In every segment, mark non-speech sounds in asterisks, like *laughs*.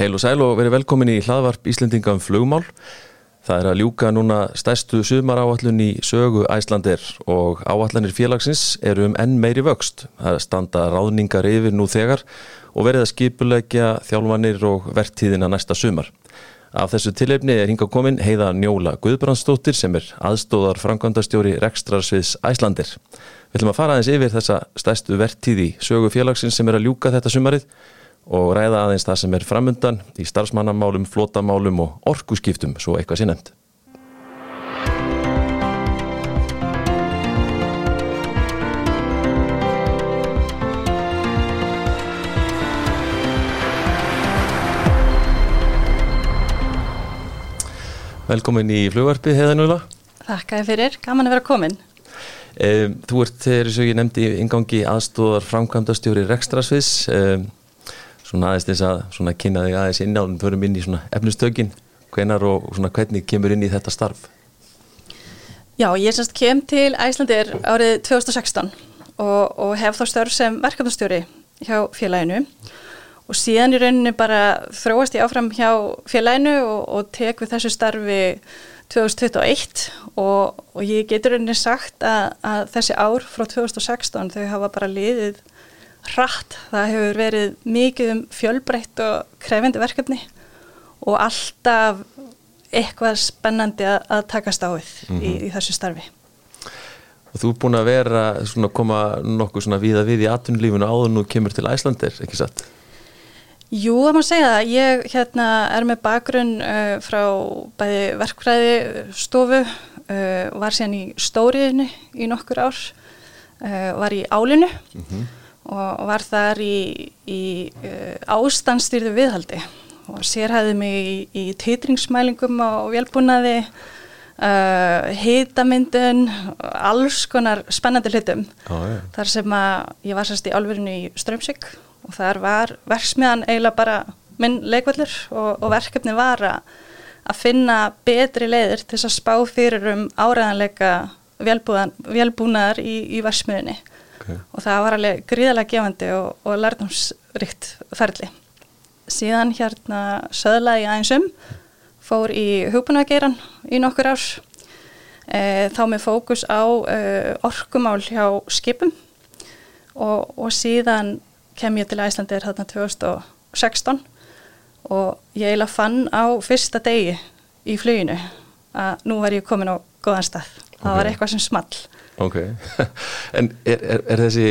Heil og sæl og verið velkomin í hlaðvarp Íslendinga um flugmál. Það er að ljúka núna stærstu sumaráallun í sögu æslandir og áallanir félagsins eru um enn meiri vöxt. Það standa ráðningar yfir nú þegar og verið að skipulegja þjálfanir og vertíðina næsta sumar. Af þessu tilefni er hinga komin heiða Njóla Guðbrandstóttir sem er aðstóðar framkvæmdastjóri Rekstrarsviðs Æslandir. Við ætlum að fara aðeins yfir þessa stærstu vertíði sögu félagsins sem er að ljúka þetta sumarið og ræða aðeins það sem er framundan í starfsmannamálum, flótamálum og orkuskiptum, svo eitthvað sé nefnd. Velkomin í flugvarpi, heiðanúla. Þakka fyrir, gaman að vera komin. Þú ert, þegar ég nefndi ingangi aðstóðar framkvæmdastjóri Rekstrasviðs. Svona aðeins þess að svona kynna þig aðeins inn á en förum inn í svona efnustökin hvenar og svona hvernig kemur inn í þetta starf? Já, ég semst kem til Æslandir árið 2016 og, og hef þá störf sem verkefnastjóri hjá félaginu og síðan í rauninni bara þróast ég áfram hjá félaginu og, og tek við þessu starfi 2021 og, og ég getur rauninni sagt að, að þessi ár frá 2016 þau hafa bara liðið hratt. Það hefur verið mikið um fjölbreytt og krefindi verkefni og alltaf eitthvað spennandi að, að takast á við mm -hmm. í, mhm. í þessu starfi. Og þú er búin að vera svona koma nokkuð svona viða við í atvinnulífunu áður nú kemur til Æslandir, ekki satt? Jú, það má segja það. Ég hérna, er með bakgrunn uh, frá bæði verkfræði stofu, uh, var síðan í stóriðinu í nokkur ár, uh, var í álinu mm -hmm og var þar í, í uh, ástandstýrðu viðhaldi og sérhæði mig í, í týtringsmælingum og velbúnaði uh, hitamyndun alls konar spennandi hlutum ah, ja. þar sem að ég var sérst í alverðinu í Strömsvík og þar var verksmiðan eiginlega bara minn leikvallur og, og verkefni var að finna betri leiðir til að spá fyrir um áræðanleika velbúnaðar í, í versmiðunni okay. og það var alveg gríðalega gefandi og, og lærdomsrikt ferli. Síðan hérna söðlaði ég aðeins um, fór í hugbúnaðgeiran í nokkur ár, e, þá með fókus á e, orkumál hjá skipum og, og síðan kem ég til Æslandir hérna 2016 og ég eiginlega fann á fyrsta degi í fluginu að nú var ég komin á góðan stað. Það okay. var eitthvað sem small. Ok, *laughs* en er, er, er þessi,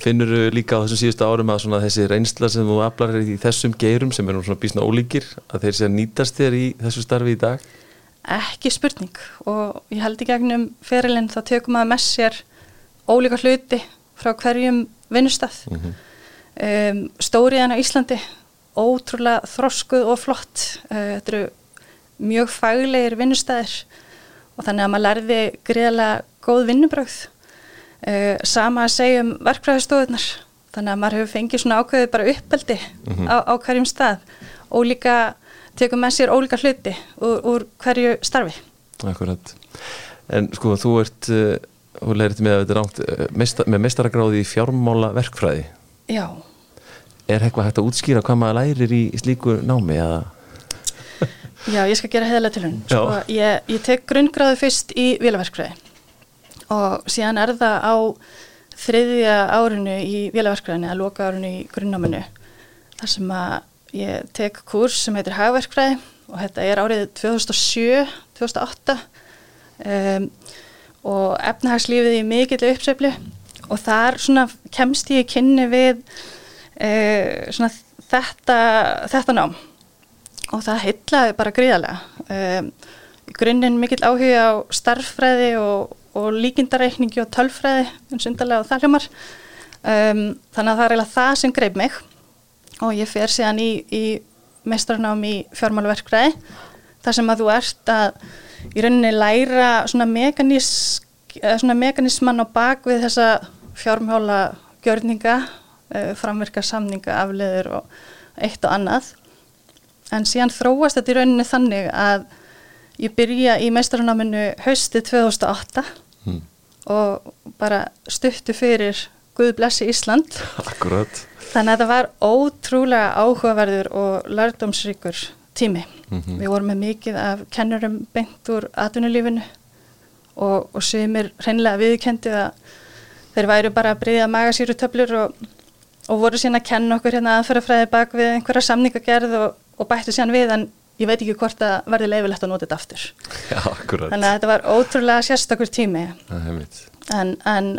finnur þú líka á þessum síðustu árum að þessi reynsla sem þú aflar í þessum geirum sem er nú svona bísna ólíkir að þeir sé að nýtast þér í þessu starfi í dag? Ekki spurning og ég held í gegnum ferilinn þá tökum maður með sér ólíka hluti frá hverjum vinnustaf. Mm -hmm. um, stóriðan á Íslandi, ótrúlega þroskuð og flott. Uh, þetta eru mjög faglegir vinnustæðir og þannig að maður lærði greiðlega góð vinnubröð uh, sama að segja um verkfræðistofunar þannig að maður hefur fengið svona ákveðið bara uppeldi mm -hmm. á, á hverjum stað. Og líka tekum með sér ólíka hluti úr, úr hverju starfi. Akkurat, en sko þú ert uh, þú leirist með að þetta átt uh, mestar, með mestaragráði í fjármála verkfræði Já. Er eitthvað hægt að útskýra hvað maður lærir í slíku námi eða Já, ég skal gera heðalega til hún sko, ég, ég tek grunngráðu fyrst í vilaverkfræði og síðan er það á þriðja árinu í vélaverkfræðinu að loka árinu í grunnáminu þar sem að ég tek kurs sem heitir hagverkfræði og þetta er árið 2007-2008 um, og efnahagslífið í mikill uppsefli og þar kemst ég kynni við uh, svona þetta, þetta nám og það heitlaði bara gríðarlega. Um, grunninn mikill áhuga á starffræði og og líkindareikningi og tölfræði eins og undarlega og það hljómar um, þannig að það er eiginlega það sem greið mig. Og ég fer síðan í, í mestrarnám í fjármáluverkfræði þar sem að þú ert að í rauninni læra svona, mekanísk, svona mekanisman á bak við þessa fjármála gjörninga, uh, framverka samninga, afleður og eitt og annað en síðan þróast þetta í rauninni þannig að Ég byrja í meistarnáminu hausti 2008 hmm. og bara stuttu fyrir Guð blessi Ísland. Akkurat. Þannig að þetta var ótrúlega áhugaverður og lærdomsríkur tími. Mm -hmm. Við vorum með mikið af kennurum beint úr atvinnulífinu og, og semir hreinlega viðkendi að þeir væru bara að breyða magasýrutöflur og, og voru síðan að kenna okkur hérna aðferðafræði bak við einhverja samningagerð og, og bættu síðan við en ég veit ekki hvort að verði leifilegt að nota þetta aftur. Já. Þannig að þetta var ótrúlega sérstakur tími. En, en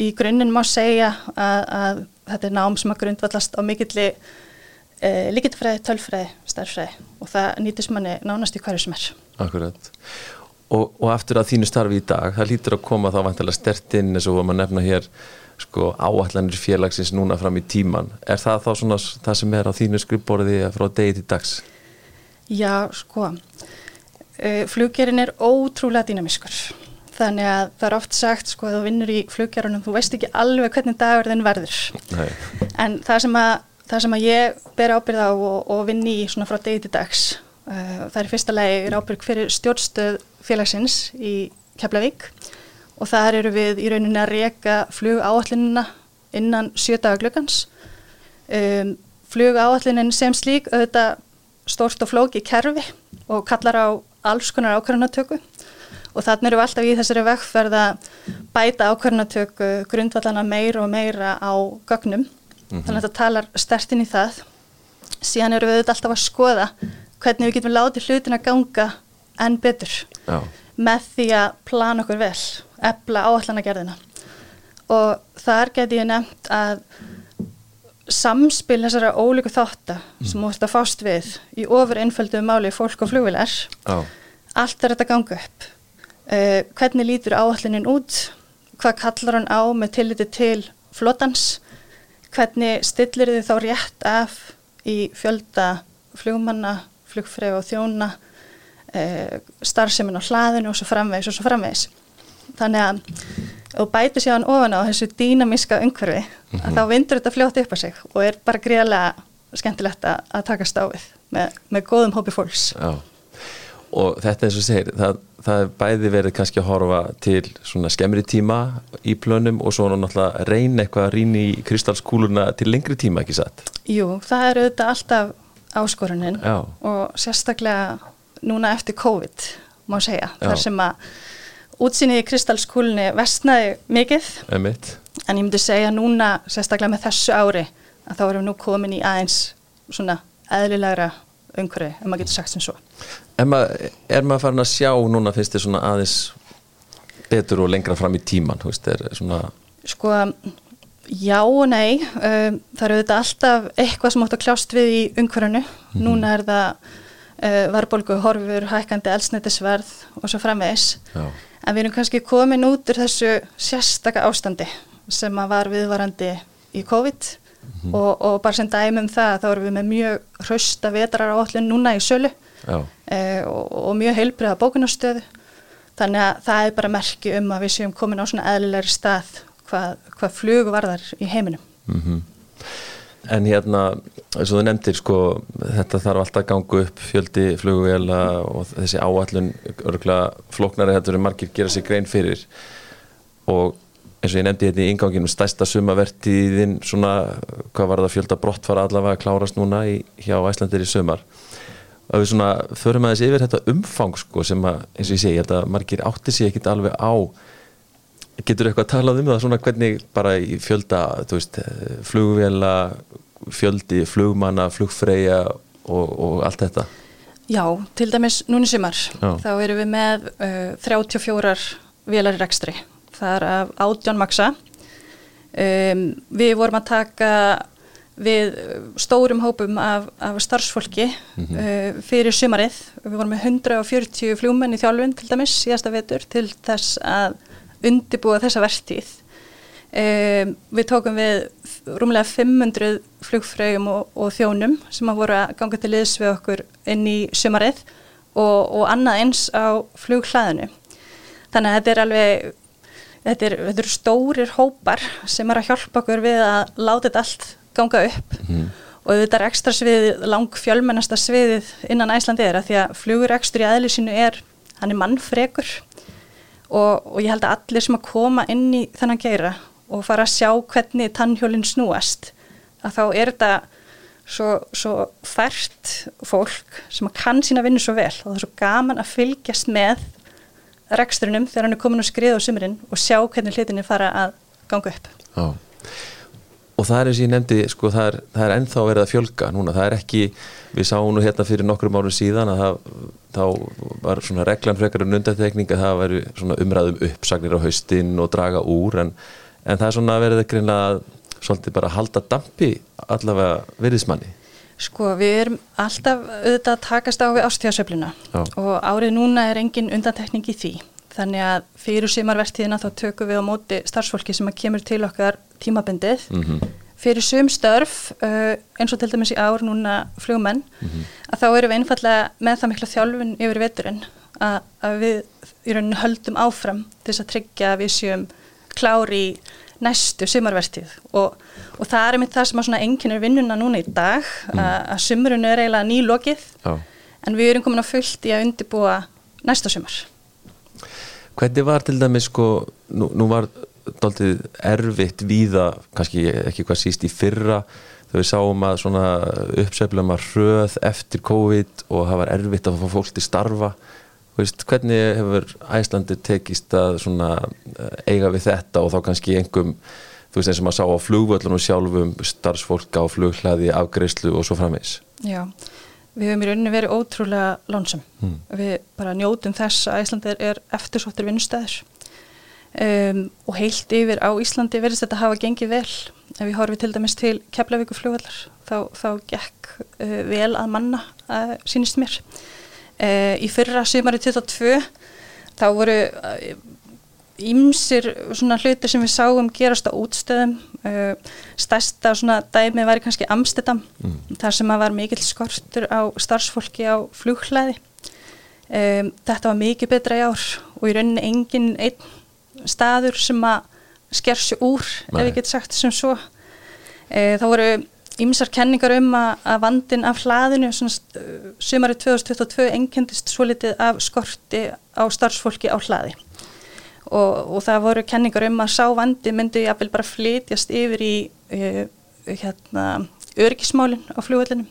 í grunninn má segja að, að þetta er nám sem að grundvallast á mikilli e, líkitfræði, tölfræði, starffræði og það nýtist manni nánast í hverju sem er. Akkurat. Og, og aftur að þínu starfi í dag, það lítur að koma þá vantilega stertinn eins og maður nefna hér sko áallanir félagsins núna fram í tíman. Er það þá svona það sem er á þínu skrifborði frá degi til dags? Já, sko. E, fluggerinn er ótrúlega dýnamiskur þannig að það er oft sagt sko að þú vinnur í flugjarunum, þú veist ekki alveg hvernig dagur þinn verður Nei. en það sem, að, það sem að ég ber ábyrð á og, og vinn í svona frá degi til dags uh, það er fyrsta lagi ábyrg fyrir stjórnstöð félagsins í Keflavík og þar eru við í rauninni að reyka flug áallinina innan sjötaga glöggans um, flug áallinin sem slík auðvitað stórt og flóki kerfi og kallar á alls konar ákvarðanatöku. Og þannig erum við alltaf í þessari vekkferð að bæta ákvarðanatöku grundvallana meira og meira á gögnum. Mm -hmm. þannig að þetta talar stertinn í það. Síðan eru við alltaf að skoða hvernig við getum látið hlutin að ganga enn betur. Já. Með því að plana okkur vel ebla áallanagerðina og þar geti ég nefnt að samspil þessara ólíku þáttar mm. sem múst að fást við í ofur einföldu máli fólk og flugvilar allt er þetta ganga upp. Uh, hvernig lítur áallunin út, hvað kallar hann á með tilliti til flotans, hvernig stillir þið þá rétt af í fjölda flugmanna, flugfreg og þjóna, starfseminn á hlaðinu og svo framvegis og svo framvegis. Þannig að þú bætu sér hann ofan á þessu dýnamíska umhverfi mm -hmm. að þá vindur þetta fljótt upp á sig og er bara greiðlega skemmtilegt að, að taka stáfið með, með góðum hópi fólks. Já og þetta eins og segir, það, það er bæði verið kannski að horfa til svona skemmri tíma í plönum og svo náttúrulega reyna eitthvað að rýna í kristalskúluna til lengri tíma, ekki satt? Jú, það er auðvitað alltaf áskorunin Já. og sérstaklega núna eftir COVID, má segja, Já. þar sem að útsýnið í kristalskúlunni vestnaði mikið, Einmitt. en ég myndi segja núna, sérstaklega með þessu ári, að þá erum við nú komin í aðeins svona eðlilegra umhverfi, ef maður getur sagt sem svo. Maður, er maður farin að sjá núna finnst þið svona aðeins betur og lengra fram í tíman, þú veist, er svona... Sko, já og nei, um, það eru þetta alltaf eitthvað sem átt að kljást við í umhverfinu, mm -hmm. núna er það uh, varbolgu horfur, hækandi elsnættisverð og svo framvegis, já. en við erum kannski komin út úr þessu sérstaka ástandi sem að var viðvarandi í COVID mm -hmm. og, og bara sem dæmum það þá erum við með mjög hrausta vetrar á allir núna í sölu e, og, og mjög heilbriða bókunastöðu þannig að það er bara merki um að við séum komin á svona eðlilegri stað hvað, hvað flug varðar í heiminum mm -hmm. En hérna, eins og þú nefndir sko, þetta þarf alltaf að ganga upp fjöldi flugvela og þessi áallun örgulega floknari þetta eru margir gera sér grein fyrir. Og eins og ég nefndi þetta í inganginum stærsta sumavertiðin svona hvað var það fjölda brottfara allavega að klárast núna í, hjá Æslandir í sumar. Og við svona förum aðeins yfir þetta umfang sko sem að eins og ég segi, ég held að margir átti sér ekkit alveg á getur eitthvað að tala um það svona hvernig bara í fjölda, veist flugvela, fjöldi flugmanna, flugfreyja og, og allt þetta? Já, til dæmis núni sumar þá erum við með uh, 34 velar í rekstri. Það er af átjónmaksa um, við vorum að taka við stórum hópum af, af starfsfólki mm -hmm. uh, fyrir sumarið, við vorum með 140 fljúmenn í þjálfun til dæmis síðasta vetur til þess að undibúa þessa vertíð. Um, við tókum við rúmlega 500 flugfrögum og, og þjónum sem að voru að ganga til liðs við okkur inn í sumarið og, og annað eins á flughlaðinu. Þannig að þetta er alveg þetta eru er stórir hópar sem er að hjálpa okkur við að láta þetta allt ganga upp. Mm. og þetta er ekstra sviðið, lang fjölmennasta sviðið innan Æslandi er að því að flugur ekstra í aðlisínu er, hann er mannfrekur og, og ég held að allir sem að koma inn í þennan geira og fara að sjá hvernig tannhjólinn snúast að þá er þetta svo, svo fært fólk sem kann sína vinnu svo vel og það er svo gaman að fylgjast með reksturinnum þegar hann er komin að skriða á sumurinn og sjá hvernig hlutinni fara að ganga upp. Já. Og það er eins og ég nefndi, sko, það er, það er ennþá verið að fjölga núna, það er ekki, við sáum nú hérna fyrir nokkrum árum síðan að það, þá var svona reglan frekar um undatekning að það væri svona umræðum uppsagnir á haustinn og draga úr en, en það er svona verið reynilega svolítið bara að halda dampi allavega virðismanni. Sko við erum alltaf auðvitað að takast á við ástíðasöfluna og árið núna er engin undantekning í því. Þannig að fyrir sumarvertíðina þá tökum við á móti starfsfólki sem að kemur til okkar tímabindið. Mm -hmm. Fyrir sum störf, uh, eins og til dæmis í ár núna flugumenn, mm -hmm. að þá erum við einfallega með það mikla þjálfun yfir veturinn að, að við í rauninu höldum áfram til þess að tryggja að við séum klári í næstu sumarvertíð og, og það er mitt það sem að svona enginnir vinnuna núna í dag, mm. að, að sumurinu er eiginlega nýlokið, oh. en við erum komin á fullt í að undibúa næsta sumar. Hvernig var til dæmis sko, nú, nú var doldið erfitt víða, kannski ekki hvað síst í fyrra, þegar við sáum að svona uppseflum að hröð eftir COVID og það var erfitt að fá fólk til starfa. Veist, hvernig hefur Æslandi tekist að eh, eiga við þetta og þá kannski einhverjum, þú veist eins og maður sá á flugvöllunum sjálfum, starfsfólk á flughlaði, afgreyslu og svo framvegs? Já, Við höfum í rauninni verið ótrúlega lónsum. Mm. Við bara njótum þess að Íslandir er eftirsóttir vinnustæður um, og heilt yfir á Íslandi verðist þetta hafa gengið vel. Ef við horfum til dæmis til Keflavíku flugvallar þá, þá gekk uh, vel að manna uh, sínist mér. Uh, í fyrra sumari 22 þá voru ímsir svona hlutir sem við sáum gerast á útstöðum uh, stærsta svona dæmi var kannski Amstedam, mm. þar sem að var mikill skortur á starfsfólki á flughlaði um, þetta var mikið betra í ár og í rauninni engin einn staður sem að sker sér úr, Nei. ef ég get sagt sem svo uh, þá voru ímsar kenningar um að, að vandin af hlaðinu, svona uh, sumari 2022 engendist svo litið af skorti á starfsfólki á hlaði og, og það voru kenningar um að sá vandi myndi jáfnvel bara flytjast yfir í uh, hérna, örgismálinn á flugvellinum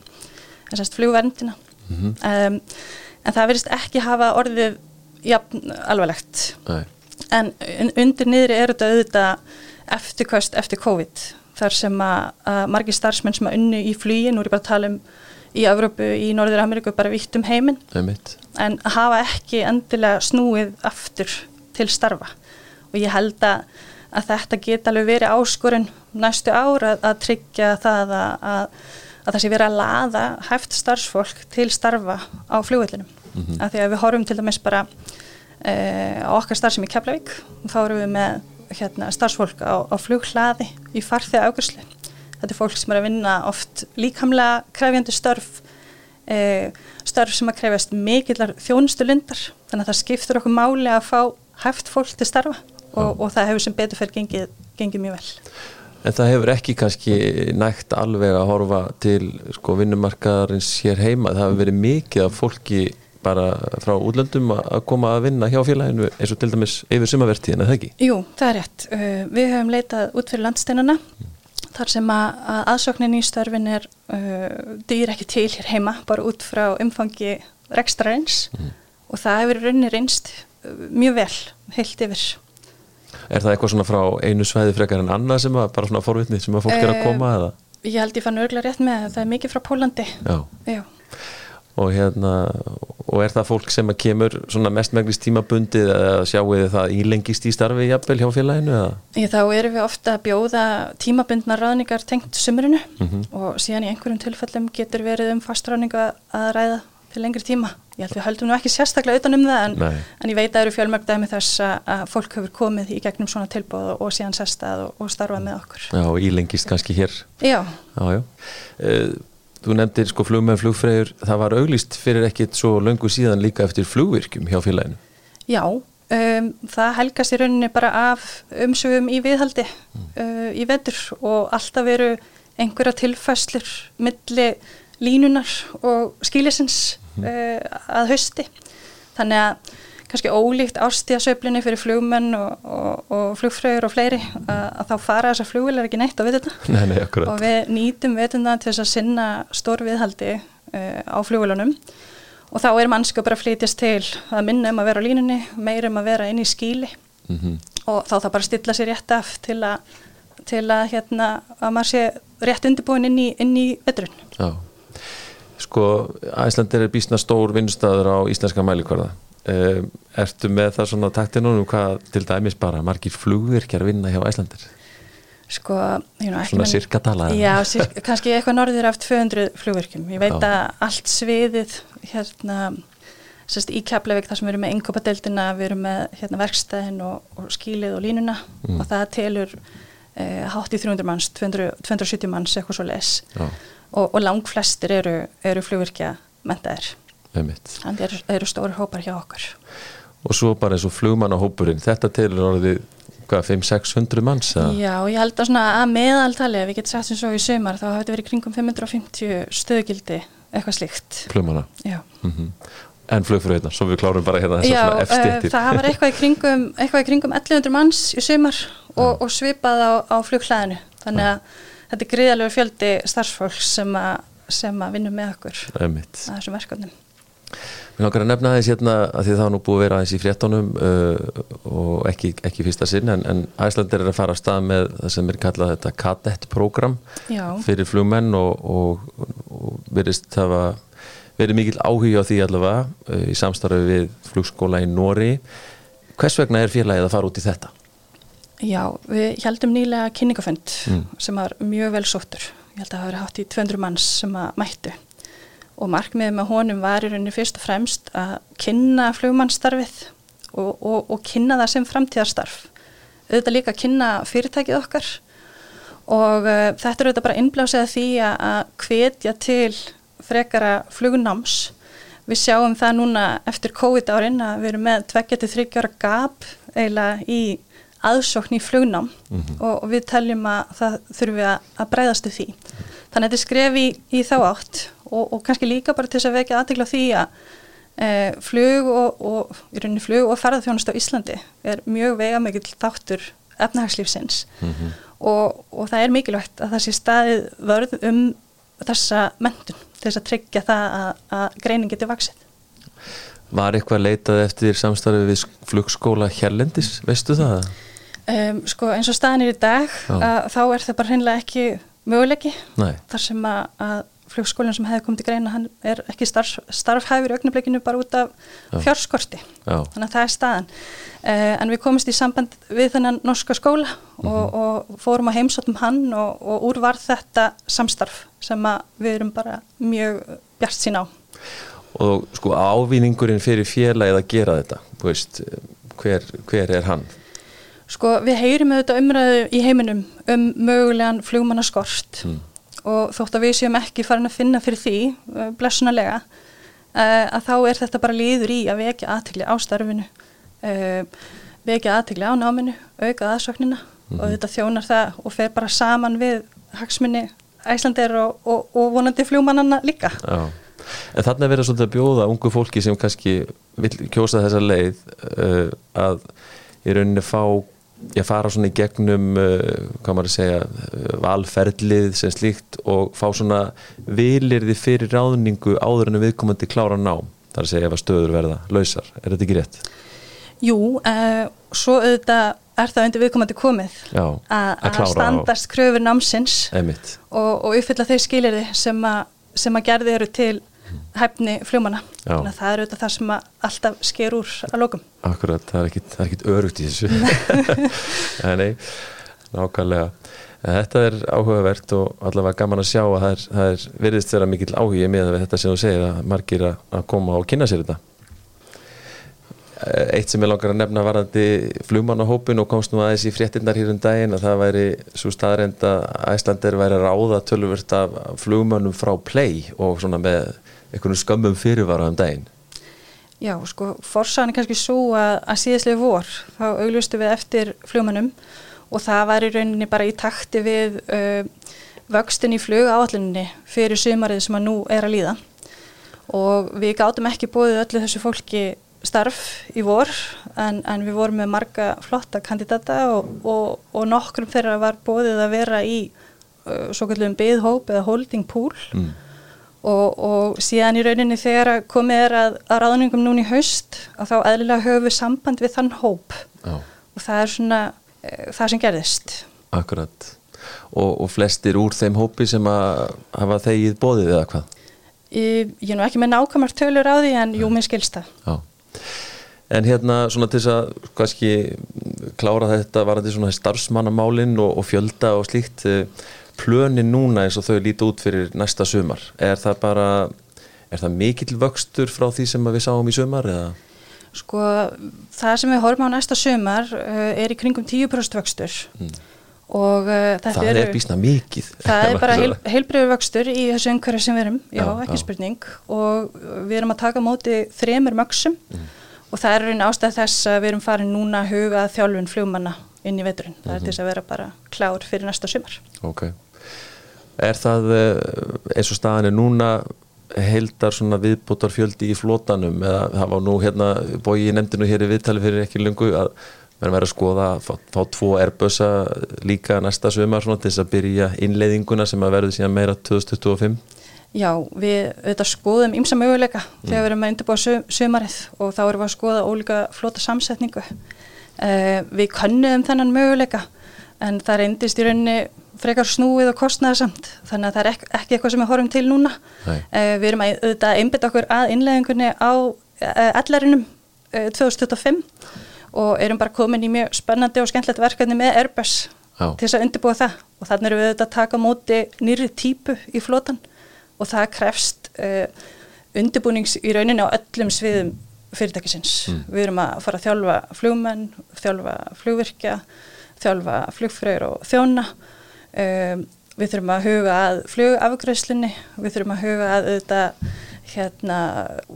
þess að flugverndina mm -hmm. um, en það verðist ekki hafa orðið jafn alvarlegt Nei. en undir niðri er þetta auðvitað eftirkvæst eftir COVID þar sem að, að margir starfsmenn sem að unni í flugin, nú er ég bara að tala um í Evrópu, í Norður Ameríku bara vitt um heiminn en hafa ekki endilega snúið aftur til starfa. Og ég held að, að þetta geta alveg verið áskorun næstu ár að, að tryggja það að, að það sé verið að laða hæft starfsfólk til starfa á fljóðvillinum mm -hmm. af því að við horfum til dæmis bara uh, á okkar starfsum í Keflavík. Og þá erum við með hérna, starfsfólk á, á fljóðhlaði í farþið ágjörslu þetta er fólk sem er að vinna oft líkamlega krefjandi störf uh, störf sem að krefjast mikillar þjónustu lundar þannig að það skiptur okkur máli að fá hæft fólk til starfa og, og það hefur sem betur fyrir gengið, gengið mjög vel. En það hefur ekki kannski nægt alveg að horfa til sko, vinnumarkaðarins hér heima, það hefur verið mikið af fólki bara frá útlöndum að koma að vinna hjá félaginu eins og til dæmis yfir sumavertíðin, eða ekki? Jú, það er rétt. Uh, við hefum leitað út fyrir landsteinana þar sem að, að aðsóknin í störfin er uh, dýr ekki til hér heima, bara út frá umfangi rekstrareins mm. og það hefur raunir einst mjög vel heilt yfir Er það eitthvað svona frá einu svæði frekar en annað sem að bara svona forvitni sem að fólk er að eh, koma eða? Ég held ég fann örgulega rétt með það er mikið frá Pólandi Já, Já. Og, hérna, og er það fólk sem að kemur svona mestmæglist tímabundið eða sjáu þið það ílengist í starfi jafnvel hjá félaginu? Ég, þá erum við ofta að bjóða tímabundna ráðningar tengt sumurinu mm -hmm. og síðan í einhverjum tilfellum getur verið um fastráðningu að ræða til lengri tíma. Ég held við höldum nú ekki sérstaklega utan um það en, en ég veit að það eru fjölmörg dæmi þess að fólk hefur komið í gegnum svona tilbóð og, síðan sérstað og, og starfað með okkur. Já og ílengist kannski hér. Já. Já, já. Uh, þú nefndir sko flugmenn flugfræður, það var auglist fyrir ekkit svo löngu síðan líka eftir flugvirkjum hjá félaginu. Já, um, það helgast í rauninni bara af umsögum í viðhaldi mm. uh, í vetur og alltaf veru einhverja tilfæslur milli línunar og skílisins uh, að hausti. Þannig að kannski ólíkt ástíðasöflinni fyrir flugmenn og, og, og flugfröður og fleiri að, að þá fara þessar flugvilar ekki neitt á vitunda nei, nei, og við nýtum vitunda til þess að sinna stór viðhaldi uh, á flugvilunum og þá er mannskap bara að flytjast til að minna um að vera á línunni, meir um að vera inn í skíli mm -hmm. og þá þá bara stilla sér rétt af til að, til að, hérna, að maður sé rétt undirbúin inn í, í vetrun. Já, sko Æslandir er bísna stór vinnstæður á íslenska mælikvarða. Um, ertu með það svona taktinunum hvað til dæmis bara margir flugvirkjar vinna hjá Æslandir? Sko, you know, svona cirka tala Já, cirka, kannski eitthvað norður af 200 flugvirkjum. Ég veit Já. að allt sviðið hérna sérst, í Keflavík þar sem við erum með innkópadeildina, við erum með hérna, verkstæðin og, og skílið og línuna mm. og það telur eh, hátt í 300 manns, 200, 270 manns eitthvað svo les og, og lang flestir eru, eru flugvirkja mentaðir. Þannig eru, eru stóri hópar hjá okkur. Og svo bara eins og flugmannahópurinn, þetta telur orðið hvað, 500-600 manns? Að? Já, ég held að svona að meðaltali, ef við getum sagt sem svo í sömar, þá þetta verið kringum 550 stöðgildi eitthvað slíkt. Flugmanna? Já. Mm -hmm en flugfröðina, svo við klárum bara hérna þessar svona eftirtir. Já, uh, það var eitthvað í kringum eitthvað í kringum 1100 manns í sumar og, og svipað á, á flugklæðinu þannig að. Þetta er gríðalegu fjöldi starfsfólks sem sem að vinna með okkur. Að þessum verkefnum. Mér langar að nefna aðeins hérna að því það var nú búið að vera aðeins í fréttonum uh, og ekki, ekki fyrsta sinn en, en Æslandir er að fara að stað með það sem er kallað þetta kadett-program fyrir flugmenn og, og, og verist það að verið mikil áhuga á því allavega uh, í samstarfi við flugskóla í Nóri hvers vegna er félagið að fara út í þetta? Já, við heldum nýlega kynningafönd mm. sem var mjög vel sóttur ég held að það hafi hátt í 200 manns sem að mættu og markmiðið með honum var í rauninni fyrst og fremst að kynna flugmannstarfið og, og, og kynna það sem framtíðarstarf auðvitað líka að kynna fyrirtækið okkar og uh, þetta er auðvitað bara innblásið að því að hvetja til frekara flugnáms. Við sjáum það núna eftir COVID árin að við erum með 2-3 ára gap eiginlega í aðsókn í flugnám mm -hmm. og, og við teljum að það þurfum við að, að breyðastu því. Þannig að þetta er skref í, í þá átt og, og kannski líka bara til þess að vekja aðtegla því að e, flug og, og í rauninni flug og ferðarþjónust á Íslandi er mjög veigamikil þáttur efnahagslífsins mm -hmm. og það er mikilvægt að það sé staðið vörð um þessa mentun til þess að tryggja það að, að greinin geti vaksið. Var eitthvað leitað eftir samstarfið við flugskóla Hérlendis, veistu það? Um, sko eins og staðin er í dag að, þá er það bara hreinlega ekki möguleiki. Nei. þar sem að, að flugskólinn sem hefði komið til greina hann er ekki starf, starfhæfur í augnablikinu bara út af fjárskorti. Þannig að það er staðan. Uh, en við komist í samband við þennan norska skóla mm -hmm. og, og fórum að heimsóttum hann og, og úr var þetta samstarf sem við erum bara mjög bjart sín á. Og sko ávinningurinn fyrir félagið að gera þetta veist, hver, hver er hann? Sko við heyrim auðvitað umræðu í heiminum um mögulegan flugmannaskort. Mm og þótt að við séum ekki farin að finna fyrir því uh, blessunarlega uh, að þá er þetta bara líður í að vekja aðtegli á starfinu. Uh, vekja aðtegli á náminu auka aðsöknina mm -hmm. og þetta þjónar það og fer bara saman við hagsmunni æslandir og, og, og vonandi fljúmannanna líka. Já. En þannig að vera svolítið að bjóða ungu fólki sem kannski vil kjósa þessa leið að í rauninni fá ég fara svona í gegnum uh, hvað maður að segja uh, valferðlið sem slíkt og fá svona vilirði fyrir ráðningu áður en viðkomandi klára ná þar að segja ef að stöður verða lausar. Er þetta ekki rétt? Jú, uh, svo auðvitað er það undir viðkomandi komið Já, að standast kröfur námsins og, og uppfylla þeir skilirði sem að gerði eru til hæfni fljómana þannig að það er auðvitað það sem alltaf sker úr að lókum Akkurat, það er ekkit, ekkit örugt í þessu. *laughs* Nei, nákvæmlega. Þetta er áhugavert og allavega gaman að sjá að það er, það er veriðist vera mikil áhugi með þetta sem þú segir að margir að koma og kynna sér þetta. Eitt sem ég langar að nefna varandi flugmannahópin og komst nú aðeins í fréttinnar hér um daginn að það væri svo staðrend að Æslandir væri ráða tölvört af flugmannum frá play og svona með einhvern skömmum fyrirvara um daginn? Já, sko, forsaðan er kannski svo að, að síðastlegu vor þá auglustu við eftir fljómanum og það var í rauninni bara í takti við uh, vöxtin í flug áalluninni fyrir sumarið sem að nú er að líða. Og við gátum ekki bóðið öllu þessu fólki starf í vor en, en við vorum með marga flotta kandidata og, og, og nokkrum þeirra var bóðið að vera í uh, svo kallum byðhóp eða holding pool. Mm. Og, og síðan í rauninni þegar komið er að, að ráðningum núni í haust að þá eðlilega höfum við samband við þann hóp Já. og það er svona uh, það sem gerðist Akkurat og flestir úr þeim hópi sem að hafa þegið bóðið eða hvað? Ég, ég er nú ekki með nákvæmart tölur á því en jú, mér skilsta. Já. En hérna svona til þess að kannski klára þetta var þetta svona starfsmannamálinn og, og fjölda og slíkt eh, plönin núna eins og þau líti út fyrir næsta sumar. Er það bara, er það mikill vöxtur frá því sem við sáum í sumar eða? Sko það sem við horfum á næsta sumar uh, er í kringum 10% vöxtur. Mm og uh, það eru, er bísna mikið það er bara heil, *laughs* heilbriður vöxtur í þessu umhverju sem við erum, já, já ekki já. spurning og við erum að taka móti þremur mögsum mm. og það er einn ástæð þess að við erum farin núna að huga þjálfun fljómanna inn í veturinn það mm -hmm. er til mhm. þess að vera bara klár fyrir næsta sumar ok, er það eh, eins og staðan er núna heildar svona viðbútar fjöldi í flótanum eða það var nú hérna bói í nefndinu hér í viðtali fyrir ekki lungu að við erum verið að skoða að fá, fá tvo Airbusa líka næsta sömar til þess að byrja innleiðinguna sem að verði síðan meira 2025 Já, við auðvitað skoðum ymsa möguleika mm. þegar við erum að undirbúa sömarið og þá erum við að skoða ólíka flóta samsetningu uh, við kannum þennan möguleika en það reyndist í rauninni frekar snúið og kostnæðarsamt þannig að það er ekki, ekki eitthvað sem við horfum til núna uh, við erum að auðvitað einbita okkur að innleiðingunni á uh, ellerinum 2025 og erum bara komin í mjög spennandi og skemmtilegt verkefni með Airbus Já. til þess að undirbúa það og þannig erum við auðvitað að taka móti nýri típu í flotan og það krefst uh, undirbúnings í rauninni á öllum sviðum fyrirtækisins. Mm. Við erum að fara að þjálfa flugmenn, þjálfa flugvirkja, þjálfa flugfröður og þjóna. Um, við þurfum að huga að flugafgröðslinni, við þurfum að huga að auðvitað hérna,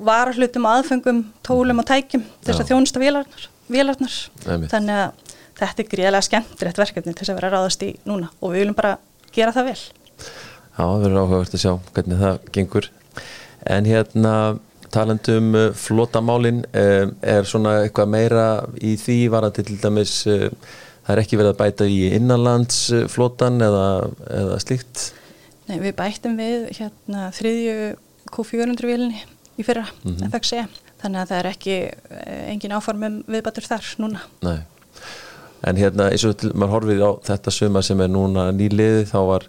varahlutum aðfengum, tólum og tækjum þess að þjónusta vélarnar vélarnar. Þannig að þetta er gríðilega skemmtilegt verkefni til þess að vera ráðast í núna og við viljum bara gera það vel. Já, við verðum áhugavert að sjá hvernig það gengur. En hérna talandum uh, flotamálin um, er svona eitthvað meira í því varandi til dæmis uh, það er ekki verið að bæta í innanlandsflotan eða, eða slíkt Nei, við bættum við hérna þriðju Q400 vilni í fyrra, mm -hmm. en það sé þannig að það er ekki eh, engin áformum viðbatur þar núna Nei. En hérna eins og maður horfið á þetta suma sem er núna nýliði þá var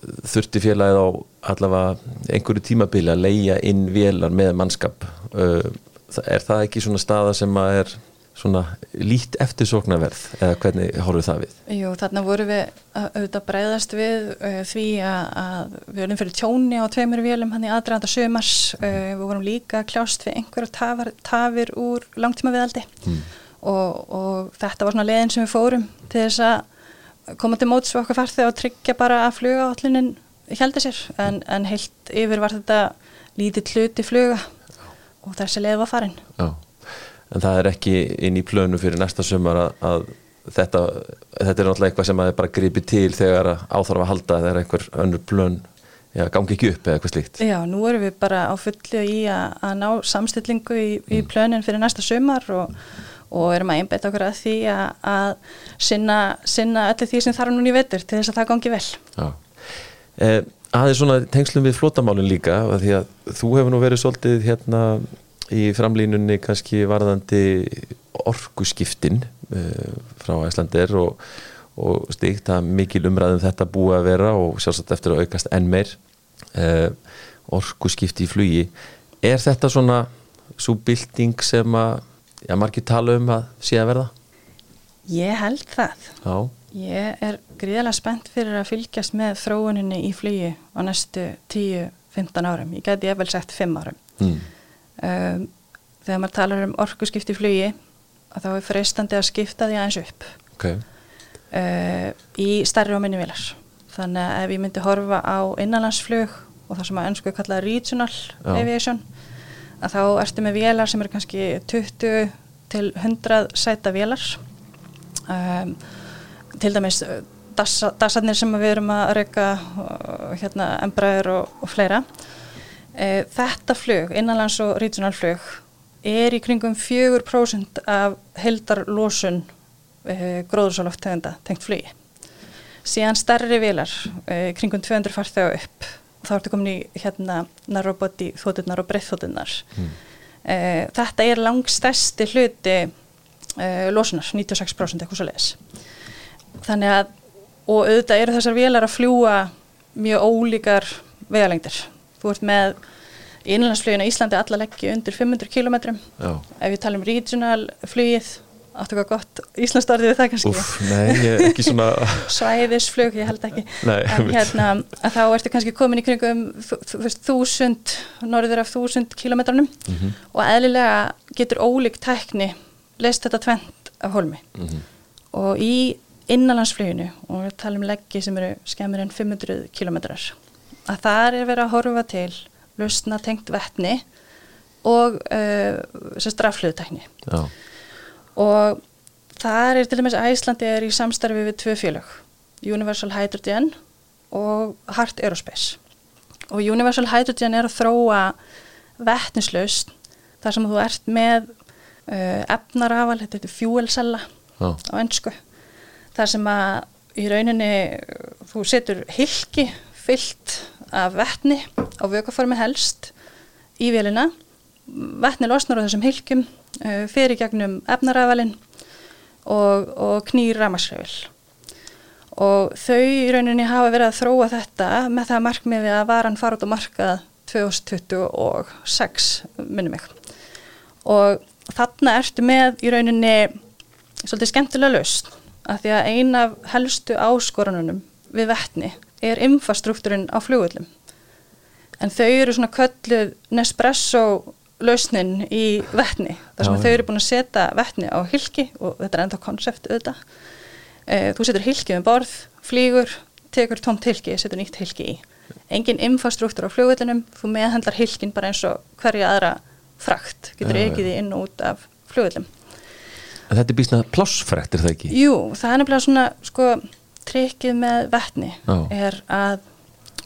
þurfti félagið á allavega einhverju tímabili að leia inn vélar með mannskap er það ekki svona staða sem að er svona lít eftirsóknarverð eða hvernig horfum það við? Jú, þarna voru við auðvitað breyðast við uh, því að, að við vorum fyrir tjóni á tveimur vélum hann í aðdraðanda sömars uh, við vorum líka kljást við einhverju tafir, tafir úr langtíma viðaldi mm. og, og þetta var svona leðin sem við fórum til þess að koma til móts við okkar farþið og tryggja bara að fluga allunin heldur sér. En, en heilt yfir var þetta lítið hluti fluga og þessi leð var farin. Já en það er ekki inn í plönu fyrir næsta sumar að, að þetta, þetta er náttúrulega eitthvað sem að bara gripi til þegar áþarf að halda þegar einhver önnur plön já, gangi ekki upp eða eitthvað slíkt. Já, nú erum við bara á fulli í að, að ná samstillingu í, í mm. plönin fyrir næsta sumar og, og erum að einbeta okkur að því að, að sinna, sinna öllu því sem þarf núni í vettur til þess að það gangi vel. Já. Eh, aðeins svona tengslum við flótamálun líka, því að þú hefur nú verið svolítið hérna í framlínunni kannski varðandi orguskiptin uh, frá Æslandir og, og stíkt að mikil umræðum þetta búið að vera og sjálfsagt eftir að aukast enn meir uh, orguskipti í flugi. Er þetta svona svo bilding sem að já, margir tala um að sé að verða? Ég held það. Já. ég er gríðilega spennt fyrir að fylgjast með þróuninni í flugi á næstu 10-15 árum. Ég gæti ég vel sagt 5 árum. Mm um, þegar maður talar um orgu skipti flugi að þá er freistandi að skipta því aðeins upp okay. uh, í starri og minni vilar þannig að ef ég myndi horfa á innanlandsflug og það sem að ennsku kalla regional Já. aviation að þá ertu með vilar sem eru kannski 20 til 100 sæta vilar um, til dæmis dassarnir sem við erum að reyka hérna embræður og, og fleira e, þetta flug, innanlands og regional flug er í kringum 4% af heldarlósun uh, gróðursálofttegunda tengt flugi. Síðan starri vilar uh, kringum 200 farþega upp þá ertu komin í hérna narroboti þótturnar og breyþótturnar. Mm. Þetta er langstæsti hluti lósunar, 96% eitthvað svo leiðis. Þannig að, og auðvitað eru þessar vilar að fljúa mjög ólíkar vegalengdir. Þú ert með innlandsflugin á Íslandi alla leggji undir 500 km ef við talum regional flugið áttu eitthvað gott Íslandsdorðið við það kannski? Úf, nei, svona *laughs* svæðisflug, ég held ekki. Nei, en hérna, að þá ertu kannski komin í kringum þúsund norður af þúsund kilometrunum mm -hmm. og eðlilega getur ólík tækni leist þetta tvent af holmi mm -hmm. og í innanlandsfluginu og við talum leggji sem eru skemmir en 500 kilometrar að það er verið að horfa til lausna tengt vettni og uh, strafluðutekni og það er til dæmis að Æslandi er í samstarfi við tvö félög Universal Hydrogen og Heart Aerospace. Og Universal Hydrogen er að þróa vettnislaust þar sem þú ert með uh, efnarafal, þetta er fjúelsella á ennsku þar sem að í rauninni þú setur hilki fyllt af vettni á vökaformi helst í vélina. Vettni losnar á þessum hilkjum uh, fyrir gegnum efnaræðvalin og, og knýr ramasræðil og þau í rauninni hafa verið að þróa þetta með það markmiði að varan fara út á markað 2026 minnum mig. Og þarna ertu með í rauninni svolítið skemmtilega löst af því að eina af helstu áskorununum við vettni er infrastruktúrin á fljóðullum en þau eru svona kölluð Nespresso lausnin í vettni þar sem Já, þau eru búin að setja vettni á hilki og þetta er enda konsept auðvitað. E, þú setur hilki um borð flýgur, tekur tómt hilki setur nýtt hilki í. Engin infrastruktúr á fljóðullunum, þú meðhandlar hilkin bara eins og hverja aðra frakt. Getur ekki því inn og út af fljóðullum En þetta er bísnað plássfrækt, er það ekki? Jú, það er nefnilega svona sko trikkið með vettni Já. er að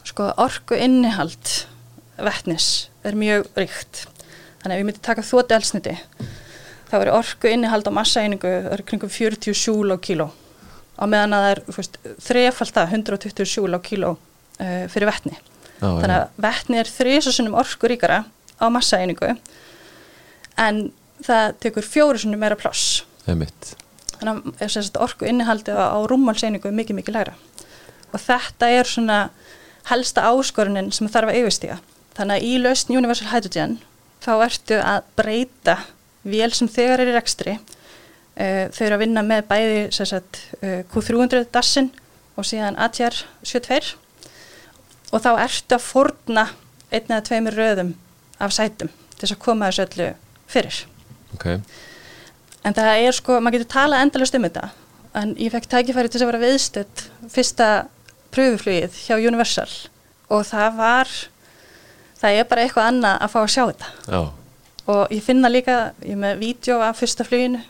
sko orgu innihald vettnis er mjög ríkt. Þannig að við myndum taka þóti elsniti þá er orgu innihald á massaeiningu kringum 40 sjúl á kíló. Á meðan að það er þrefald það 120 sjúl á kíló uh, fyrir vettni Já, þannig að vettni er þrísasunum orgu ríkara á massaeiningu en það tekur fjórusunum meira pláss. Það er mitt þannig að orku innihaldi á rúmálseiningu er mikið mikið læra og þetta er svona helsta áskorunin sem þarf að yfirstíga. Þannig að í lausn Universal Hydrogen þá ertu að breyta vél sem þegar er í rekstri uh, þau eru að vinna með bæði sagt, uh, Q300 dassin og síðan ATR 72 og þá ertu að forna einn eða tveimur röðum af sætum til þess að koma þessu öllu fyrir. Ok en það er sko, maður getur talað endalust um þetta. En ég fekk tækifæri til að vera viðstödd fyrsta pröfuflugið hjá Universal. Og það var það er bara eitthvað annað að fá að sjá þetta. Já. og ég finna líka ég með vídeo af fyrsta fluginu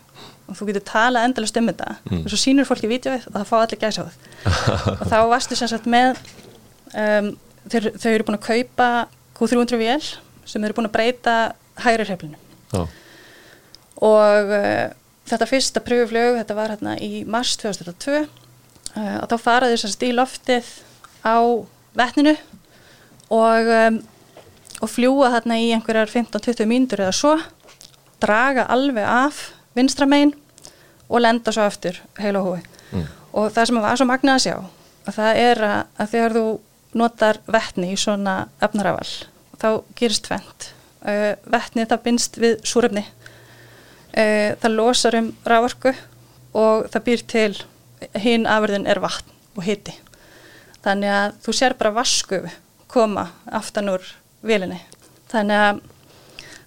og þú getur talað endalust um þetta. Mm. og svo sínur fólki vídeoið og það fá allir gæsa á það og þá varstu sem sagt með um, þeir, þau eru búin að kaupa Q300 VL sem eru búin að breyta hægri hreflinu Já og uh, þetta fyrsta pröfuflög, þetta var hérna í mars 2002 uh, og þá faraði þess að stíl loftið á vettninu og, um, og fljúa þarna í einhverjar 15-20 mínútur eða svo draga alveg af vinstramegin og lenda svo aftur heila hói. Mm. og það sem var svo magnað að sjá að það er að, að þegar þú notar vettni í svona efnarafal þá gerist tvent uh, vettni það binst við súröfni e, það losar um rávorku og það býr til hinn afverðin er vatn og hitti þannig að þú sér bara vasku koma aftan úr vilinni þannig að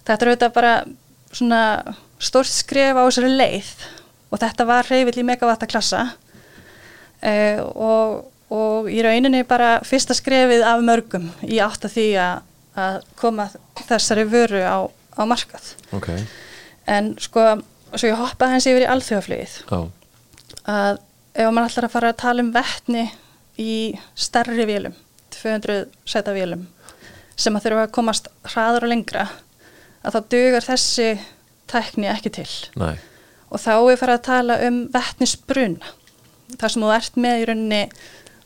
þetta er auðvitað bara svona stórt skref á þessari leið og þetta var reyfill í megavattaklassa e, og, og í rauninni bara fyrsta skrefið af mörgum í átt að því að, að koma þessari vöru á, á markað. Okay en sko, svo ég hoppaði hans yfir í alþjóðaflögið að ef maður ætlar að fara að tala um vettni í starri vélum 200 seta vélum sem að þurfa að komast hraður og lengra að þá dugar þessi tækni ekki til. Nei. og þá er farið að tala um vettnisbruna þar sem þú ert með í rauninni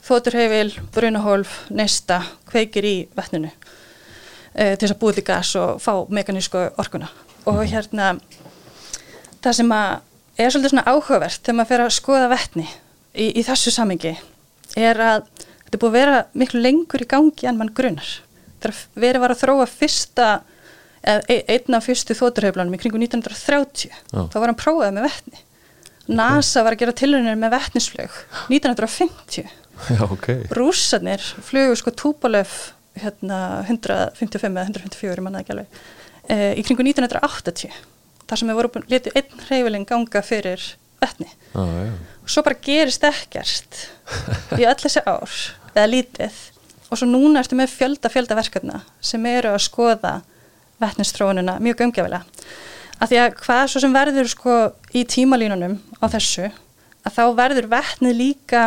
þóturheifil, brunahólf, neista kveikir í vettninu uh, til þess að búið til gas og fá mekanísku orkuna og hérna það sem að er svolítið svona áhugavert þegar maður fer að skoða vettni í, í þessu samengi er að þetta er búið að vera miklu lengur í gangi en mann grunar. Þegar verið var að þróa fyrsta eða einn af fyrstu þóturheiflanum í kringu 1930 Já. þá var hann prófað með vettni NASA var að gera tilhörnir með vettnisflög 1950 Já, ok. rússarnir flugu sko Tupolev hérna 155 eða 154 ég manna ekki alveg e, í kringu 1980 þar sem við vorum litið einn hreyfileg ganga fyrir Já, já. og svo bara gerist ekkert í öll þessi ár eða lítið. Og svo núna ertu með fjölda fjölda verkefna sem eru að skoða vettnistróunina mjög umgjafilega að því að hvað svo sem verður sko í tímalínunum á þessu að þá verður vettnið líka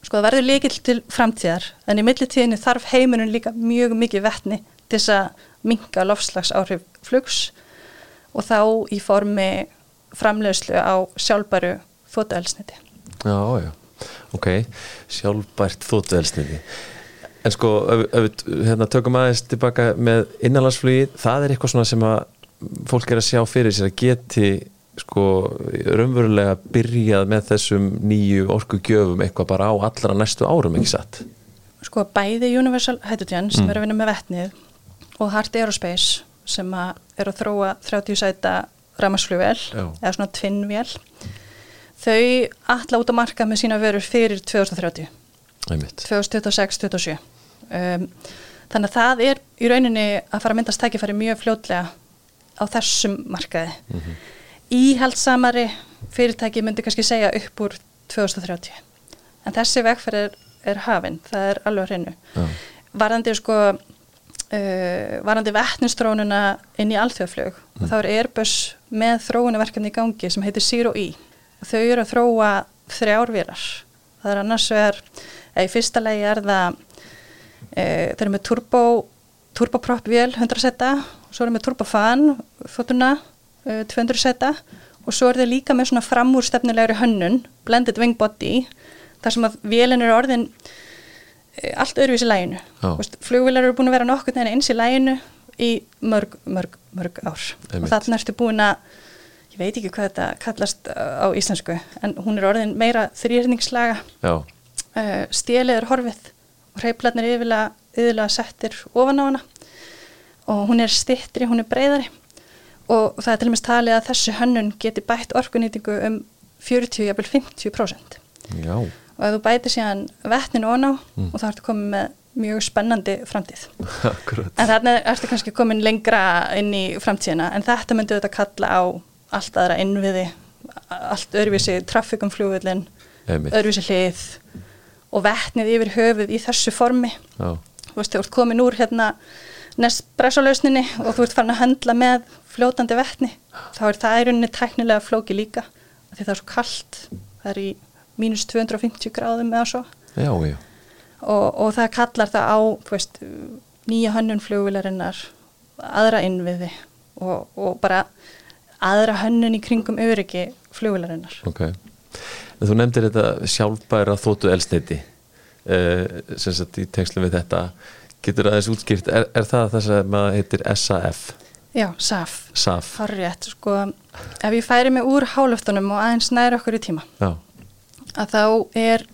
sko það verður líkill til framtíðar. En í millitíðinni þarf heiminun líka mjög mikið vettni til þess að minka lofslags áhrif flugs og þá í formi framleiðslu á sjálfbæru þótaelsniti. Já, já. Ok, sjálfbært þóttuelsniði. En sko, ef, við hérna, tökum aðeins tilbaka með innanlandsflugið, það er eitthvað svona sem að fólk er að sjá fyrir sér að geti sko raunverulega byrjað með þessum nýju orkugjöfum eitthvað bara á allra næstu árum, ekki satt? Sko bæði Universal Hydrogen sem er að vinna með vettnið og Hart Aerospace sem er að þróa 30 sæta ramarsflugvél Já. eða svona tvinnvél þau alla út að marka með sína vörur fyrir 2030 Einmitt. 2026-2027 um, þannig að það er í rauninni að fara að myndast tækifæri mjög fljótlega á þessum markaði Mhm. íhaldsamari fyrirtæki myndi kannski segja upp úr 2030 en þessi vegferð er, er hafin, það er alveg hreinu Já. varandi sko uh, varandi vettnistrónuna inn í alþjóðflög og þá er Airbus með þróunaverkefni í gangi sem heitir Zero E. Og þau eru að þróa þrjár vélar. Það er annars vegar eða í fyrsta legi er það uh, þeir eru með turbo turboprop vél 100 seta og svo eru með turbofan þóttuna uh, 200 seta og svo er þeir líka með svona framúrstefnilegri hönnun blended wing body þar sem að vélinn er orðin eh, allt öðruvísi læginu Já. flugvilar eru búin að vera nokkur en eins í læginu í mörg, mörg, mörg ár. Einmitt. og þarna ertu búin að ég veit ekki hvað þetta kallast á íslensku en hún er orðin meira þrýrningslaga uh, stélið er horfið og hreiplarnir yfirlega, yfirlega settir ofan á hana. Og hún er stittri, hún er breyðari og það er til og með talið að þessi hönnun geti bætt orkunýtingu um 40-50% já, og ef þú bætir síðan vettinu ofan á og þá ertu komið með mjög spennandi framtíð. Akkurat. en þarna ertu kannski komin lengra inn í framtíðina en þetta myndi þetta kalla á allt aðra innviði allt öðruvísi traffikum fljóðvillin öðruvísi hlið og vettnið yfir höfuð í þessu formi. Já, þú veist, þú ert komin úr hérna Nespresso-lausninni og þú ert farin að höndla með fljótandi vettni þá er það í rauninni tæknilega flóki líka því það er svo kalt það er í mínus 250 gráðum eða svo. Já, já. og, og það kallar það á veist, nýja hönnun flugvilarinnar aðra innviði og, og bara aðra hönnun í kringum öryggi flugvilarinnar Ok. En þú nefndir þetta sjálfbæra þóttu elsniti uh, sem sagt í tengslu við þetta. Getur aðeins útskýrt, er, er það það sem að heitir SAF Já, SAF, SAF, harriðt sko, ef ég færi mig úr hálöftunum og aðeins næri okkur í tíma. Já, að þá er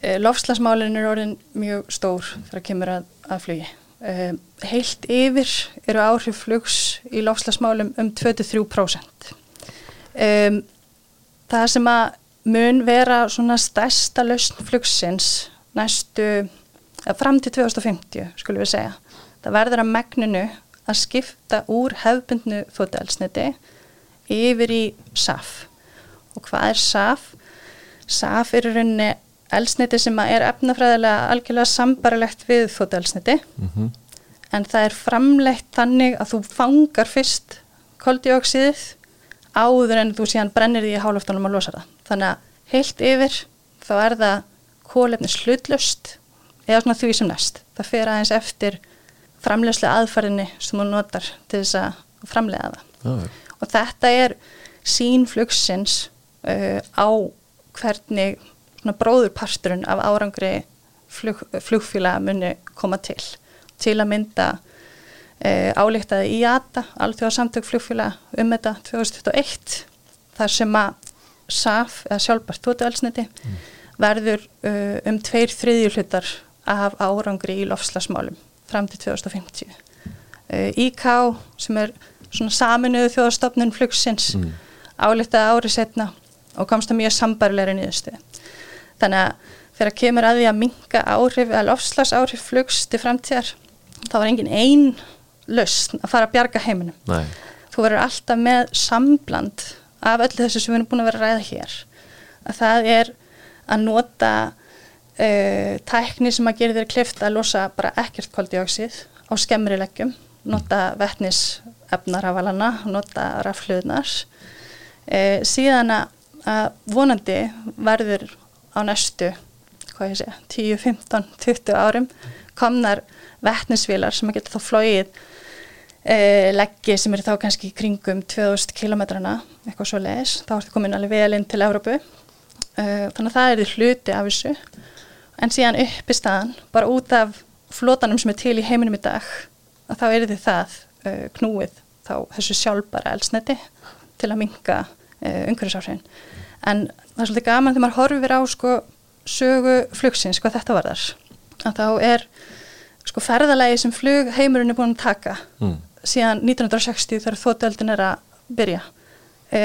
e, lofslagsmálin er orðin mjög stór þegar kemur að, að flugi. E, heilt yfir eru áhrif flugs í lofslagsmálum um 23% e, það sem að mun vera svona stærsta lausn flugsins næstu fram til 2050 skulum við segja það verður að megninu að skipta úr hefbundnu þóttelsniti yfir í SAF og hvað er SAF? SAF er rauninni elsniti sem er efnafræðilega algjörlega sambarilegt við þóttelsniti mm en það er framleitt þannig að þú fangar fyrst koldioksiðið áður en þú síðan brennir því í hálöftunum og losar það. Þannig að heilt yfir þá er það kólefnis hlutlust eða svona því sem næst. Það fer aðeins eftir framlegslu aðferðinni sem hún notar til þess að framlega það. Já, Og þetta er sín flugsins uh, á hvernig bróðurparturinn af árangri flug, flugfélaga muni koma til. Til að mynda uh, álíktaði IATA, alþjóða samtök flugfélaga um þetta 2021, þar sem að SAF, eða sjálfbært tótuelsniti, verður uh, um tveir þriðju hlutar af árangri í lofslagsmálum fram til 2050. Uh, IK sem er svona saminuðu þjóðastofnun flugsins Mm. álíktaði árið setna og komst að mjög sambarilegri niðurstöðu. Þannig að þegar kemur að því að minka áhrif eða lofslags áhrif flugs til framtíðar þá var engin ein lausn að fara að bjarga heiminum. Nei, Þú verður alltaf með sambland af öllu þessu sem við erum búin að vera ræða hér. Að það er að nota uh, tækni sem að gera þér klift að losa bara ekkert koldioxið á skemmri leggjum, nota vettnisefnarafalana, nota rafluðnar. Uh, síðan að, að vonandi verður á næstu, hvað ég segja, 10, 15, 20 árum komnar vettnisvílar sem að geta þá flóið uh, leggi sem eru þá kannski kringum 2000 kilometrana, eitthvað svo leiðis, þá ertu komin alveg vel inn til Európu. Uh, þannig að það er því hluti af þessu. En síðan upp í staðan, bara út af flotanum sem er til í heiminum í dag, að þá er því það uh, knúið þá þessu sjálfbara elsneti til að minka uh, umhverfisáhrifin. En það er svolítið gaman þegar maður horfir á sko, sögu flugsins, hvað þetta var þar. Að þá er sko, ferðalagi sem flug heimurinn er búin að taka mm. síðan 1960 þegar þóttöldin er að byrja. E,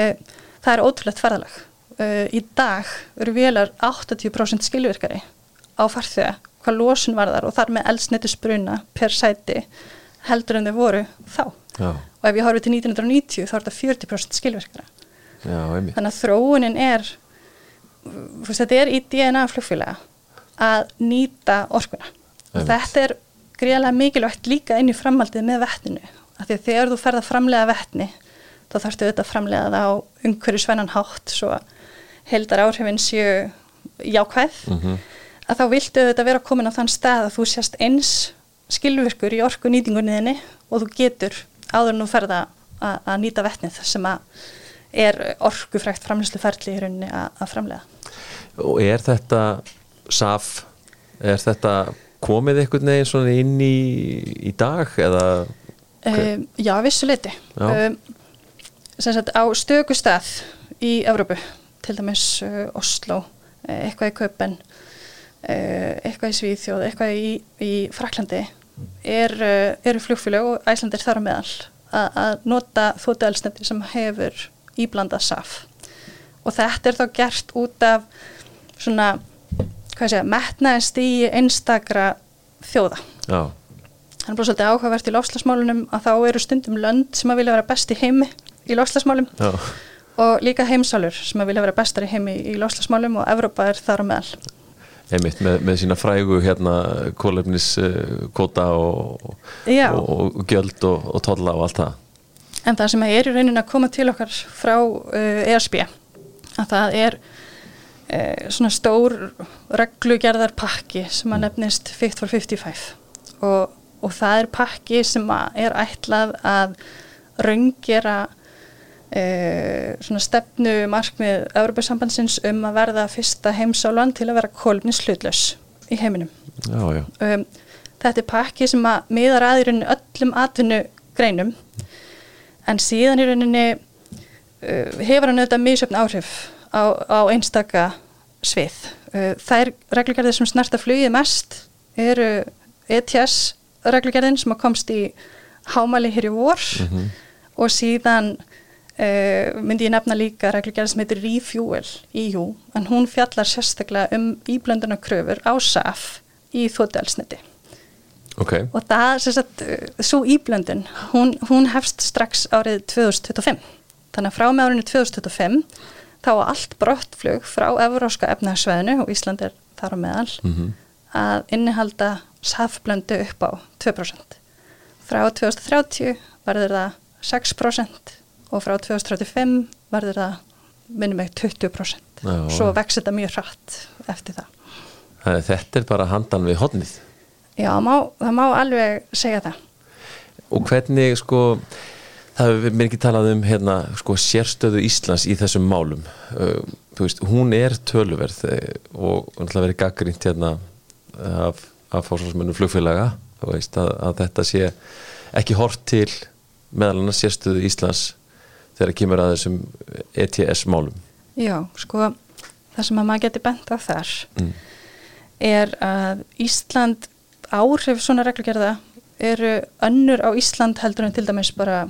það er ótrúlegt ferðalag. E, í dag eru vélar 80% skilvirkari á farþega hvað losun varðar og þar með eldsniti spruna per sæti heldur en þau voru þá. já, Og ef ég horfið til 1990 þá er þetta 40% skilvirkara. Já. Þannig að þróunin er, veist, þetta er í DNA flugfélaga að nýta orkuna. Og þetta er greiðlega mikilvægt líka inn í framhaldið með vettinu. Af því að þegar þú ferð að framlega vettni, þá þarfstu auðvitað að framlega það á umhverju svennan hátt svo heldar áhrifin séu jákvæð. Mm Að þá viltu auðvitað vera komin á þann stað að þú sést eins skilvirkur í orku nýtingunniðinni og þú getur áður en þú ferða að, að nýta vettnið sem að er orkufrækt framlýslu ferli í rauninni að, framlega. Og er þetta SAF, er þetta komið einhvern veginn svona inn í, í dag eða Um, já, vissu leiti. Já. Um, sem sagt á stöku stað í Evrópu, til dæmis uh, Oslo, uh, eitthvað í Köpen, uh, eitthvað í Svíþjóð, eitthvað í, í Fraklandi, er, uh, eru flugfélög og æslandir þar á meðal að, nota þóttuelsnefni sem hefur íblandað SAF. Og þetta er þá gert út af svona, hvað ég segja, metnaðist í einstakra þjóða. já, Það er bara svolítið áhugavert í lofslagsmálunum að þá eru stundum lönd sem að vilja vera best í heimi í lofslagsmálum já, og líka heimsálur sem að vilja vera bestar í heimi í lofslagsmálum og Evrópa er þar á meðal. einmitt með, með sína frægu hérna kólefnis kóta og, Já. og, og gjöld og, og tolla og allt það En það sem er í rauninni að koma til okkar frá uh, ESB að það er uh, svona stór reglugerðar pakki sem að nefnist Fit for 55 og, og það er pakki sem er ætlað að raungera uh, svona stefnu markmið Európa-sambandsins um að verða fyrsta heimsálan til að vera kólumnis hlutlaus í heiminum. Já, já, Um, þetta er pakki sem að miðar að í rauninni öllum atvinnugreinum en síðan í rauninni uh, hefur hann auðvitað misjöfn áhrif á, á einstaka svið. Uh, þær reglugerðir sem snerta flugið mest eru ETS reglugerðin sem að komst í hámæli hér í vor Mhm. og síðan uh, myndi ég nefna líka reglugerð sem heitir Refuel EU en hún fjallar sérstaklega um íblönduna kröfur á SAF í þóttelsniti ok. Og það, sem sagt, svo íblöndun hún, hún hefst strax árið 2025 þannig að frá með árinu 2025 þá að allt brottflug frá Evróska efnahagsveðinu og Ísland er þar á meðal Mhm. að innihalda SAF-blöndu upp á 2% frá 2030 verður það 6% og frá 2035 verður það minnum ekki 20% Já. svo vex þetta mjög hratt eftir það. Þetta er bara handan við hodnið Já, má, það má alveg segja það. Og hvernig sko það hefur mér ekki talað um hérna sko sérstöðu Íslands í þessum málum. Uh, þú veist, hún er töluverð eh, og hún ætla að vera gaggrínt hérna af, af fórsvarsmennum flugfélaga. Þú veist, að, að þetta sé ekki hort til meðal annars sérstöðu Íslands þegar það kemur að þessum ETS málum Já, sko það sem að maður geti bent á þar mm. er að Ísland áhrif svona reglugerða eru önnur á Ísland heldur en til dæmis bara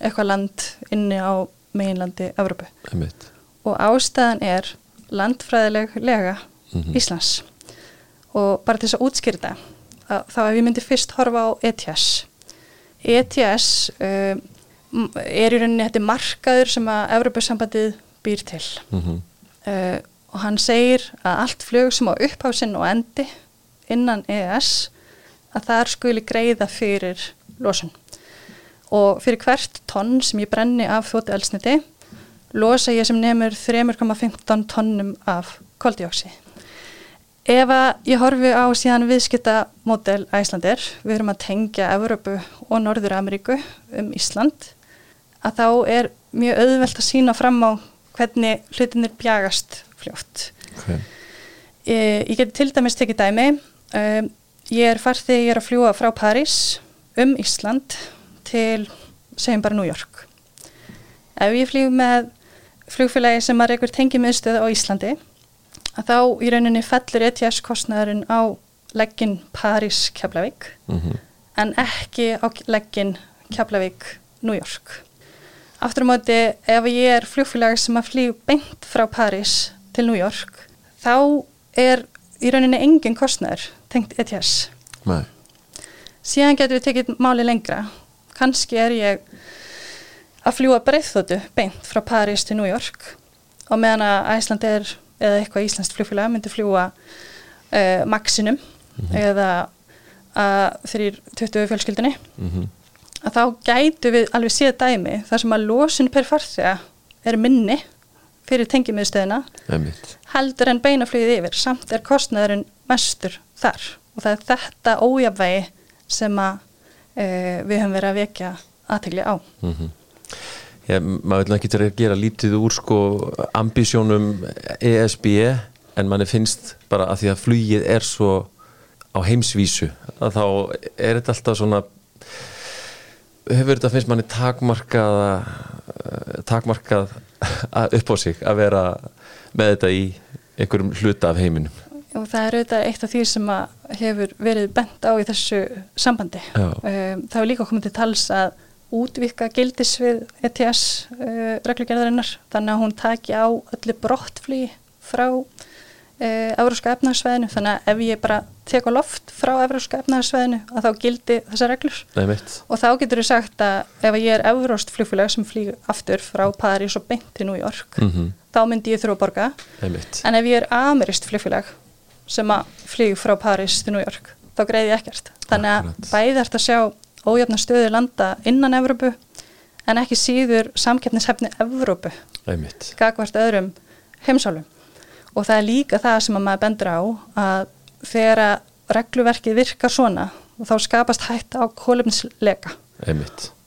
eitthvað land inni á meginlandi Evrópu. Og ástæðan er landfræðileg lega mm -hmm. Íslands. Og bara til þess að útskýrta þá ef ég myndi fyrst horfa á ETS ETS uh, er í rauninni þetta markaður sem að Evrópusambandið býr til. Mm -hmm. uh, og hann segir að allt flög sem á upphásin og endi innan EES að þar skuli greiða fyrir losun og fyrir hvert tonn sem ég brenni af þóttu elsniti losa ég sem nefnur 3,15 tonnum af koldjóksi. Ef að ég horfi á síðan viðskipta mótel Æslandir, við erum að tengja Evrópu og Norður Ameríku um Ísland, að þá er mjög auðvelt að sína fram á hvernig hlutinir bjagast fljótt. Okay. Ég, ég geti til dæmis tekið dæmi, um, ég er farð þegar ég er að fljúa frá París um Ísland til, segjum bara New York. Ef ég flýg með flugfélagi sem að reykur tengi miðstöð á Íslandi, að þá í rauninni fellur ETS kostnæðurinn á leggin París Keflavík, mm -hmm. en ekki á leggin Keflavík New York. Aftur á móti, ef ég er flugfélag sem að flýg beint frá París til New York, þá er í rauninni engin kostnæður tengt ETS. Nei. Síðan getur við tekið máli lengra kannski er ég að fljúa breyðþóttu beint frá Paris til New York og meðan að Æsland er eða eitthvað íslenskt flugfélag myndi fljúa uh, Maxinum mm -hmm. eða þrýr 20 fjölskyldunni mm -hmm. að þá gætu við alveg síða dæmi þar sem að losun per farþega er minni fyrir tengimiðstöðina heldur en beinaflýðið yfir samt er kostnæðurinn mestur þar. Og það er þetta ójafvægi sem að eh, við höfum verið að vekja aðtegli á. Mm -hmm. Já, maður vil ekki til að gera lítið úr sko ambisjónum ESB en manni finnst bara að því að flugið er svo á heimsvísu að þá er þetta alltaf svona hefur þetta finnst manni takmarkað takmarkað upp á sig að vera með þetta í einhverjum hluta af heiminum og það er auðvitað eitt af því sem hefur verið bent á í þessu sambandi. Um, það er líka komið til tals að útvika gildis við ETS uh, reglugjörðarinnar þannig að hún taki á öllu brottflý frá uh, Európska efnahagsveðinu þannig að ef ég bara tek á loft frá Európska efnahagsveðinu að þá gildi þessa reglur. Nei, og þá getur við sagt að ef ég er Európst flugfélag sem flýg aftur frá París og beint til New York mm -hmm. þá myndi ég þurfa að borga. Nei, en ef ég er amerist flugfélag sem að flýg frá Paris til New York þá greiði ég ekkert. Þannig að bæði ert að sjá ójöfna stöðu landa innan Evrópu en ekki síður samkeppnishefni Evrópu gagvart öðrum heimsálum og það er líka það sem að maður bendur á að þegar að regluverkið virkar svona þá skapast hætt á kólefnisleika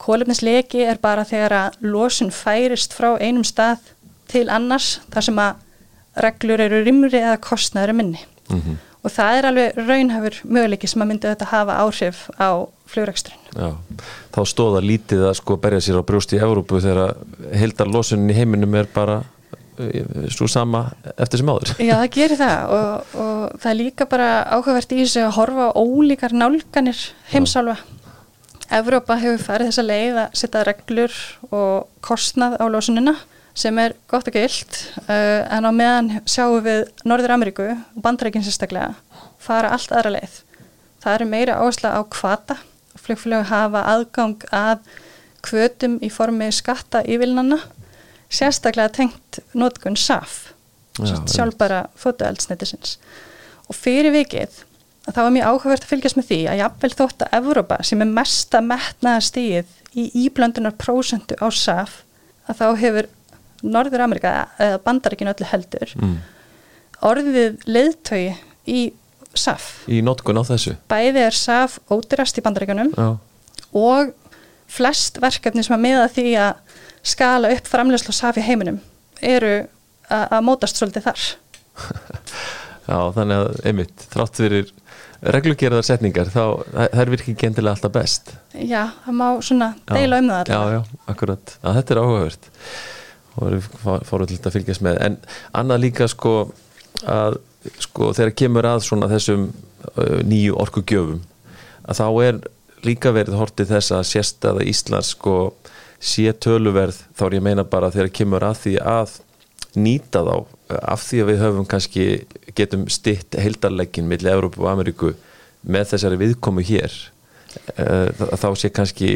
kólefnisleki er bara þegar að losun færist frá einum stað til annars þar sem að reglur eru rimri eða kostnæður minni mm -hmm. og það er alveg raunhafur möguleiki sem að myndi þetta hafa áhrif á fljóðrækstrinn. Þá stóða lítið að sko berja sér á brjóst í Európu þegar heldar losunin í heiminum er bara eh, svo sama eftir sem áður. Já, það gerir það og, og það er líka bara áhugavert í þessu að horfa ólíkar nálganir heimsálfa. Evrópa hefur farið þessa leið að setja reglur og kostnað á losunina sem er gott og gilt uh, en á meðan sjáum við Norður Ameríku og bandreikin sérstaklega fara allt aðra leið. Það eru meira áhersla á kvata flugflögu hafa aðgang að kvötum í formi skatta í vilnanna sérstaklega tengt nótgunn SAF sjálfbara fotoeldsnetisins og fyrir vikið það var mjög áhugavert að fylgjast með því að jafnvel þótt að Evrópa sem er mesta metnaða stíð í íblöndunar prósentu á SAF að þá hefur Norður Amerika eða bandaríkinu öllu heldur mm. orðið leiðtögi í SAF. Í notkun á þessu? Bæði er SAF ódýrast í bandaríkunum Já. og flest verkefni sem að miða því að skala upp framlegslu og safi heiminum eru að mótast svolítið þar. *laughs* Já, þannig að einmitt, þrátt fyrir reglugjörðar setningar þá það er virkið gendilega alltaf best. Já, það má svona deila já, um það alltaf Já, já, akkurat, að þetta er áhugavert og fórum til að fylgjast með. En annað líka sko að sko þegar kemur að svona þessum uh, nýju orkugjöfum að þá er líka verið hortið þess að sérstaða Íslands sko sé töluverð. Þá er ég meina bara þegar kemur að því að nýta þá af því að við höfum kannski getum stitt heildarleikin millir Európa og Ameríku með þessari viðkomu hér uh, þá sé kannski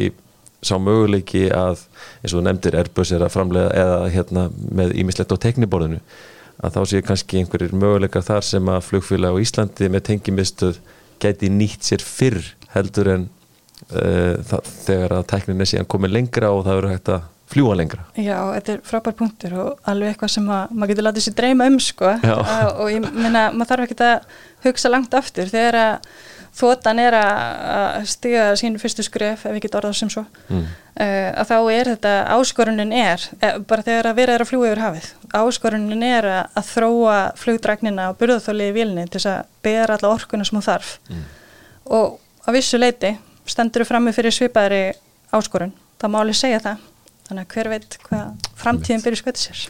sá möguleiki að eins og nefndir Airbus er að framlega eða hérna með ímislegt á tekniborðinu að þá sé kannski einhverjir möguleikar þar sem að flugfélag á Íslandi með tengimistuð gæti nýtt sér fyrr heldur en uh, það, þegar að teknin er síðan komið lengra og það eru hægt að fljúa lengra. Já, þetta er frábær punktur og alveg eitthvað sem að, maður getur látið sér dreyma um sko. Og ég minna, maður þarf ekki að hugsa langt aftur. Þegar að þotan er að stiga sín fyrstu skref, ef ekki orðað sem svo. Mm. uh, að þá er þetta áskorunin er, eh, bara þegar að vera er að fljúa yfir hafið, áskorunin er að, að þróa flugdragnina og burðaþólið í vilni til þess að bera alla orkuna sem hún þarf. Mm. og á vissu leiti stendur þú frammi fyrir svipaðri áskorun, það má alveg segja það. Þannig að hver veit hvað framtíðin byrju skvötið sér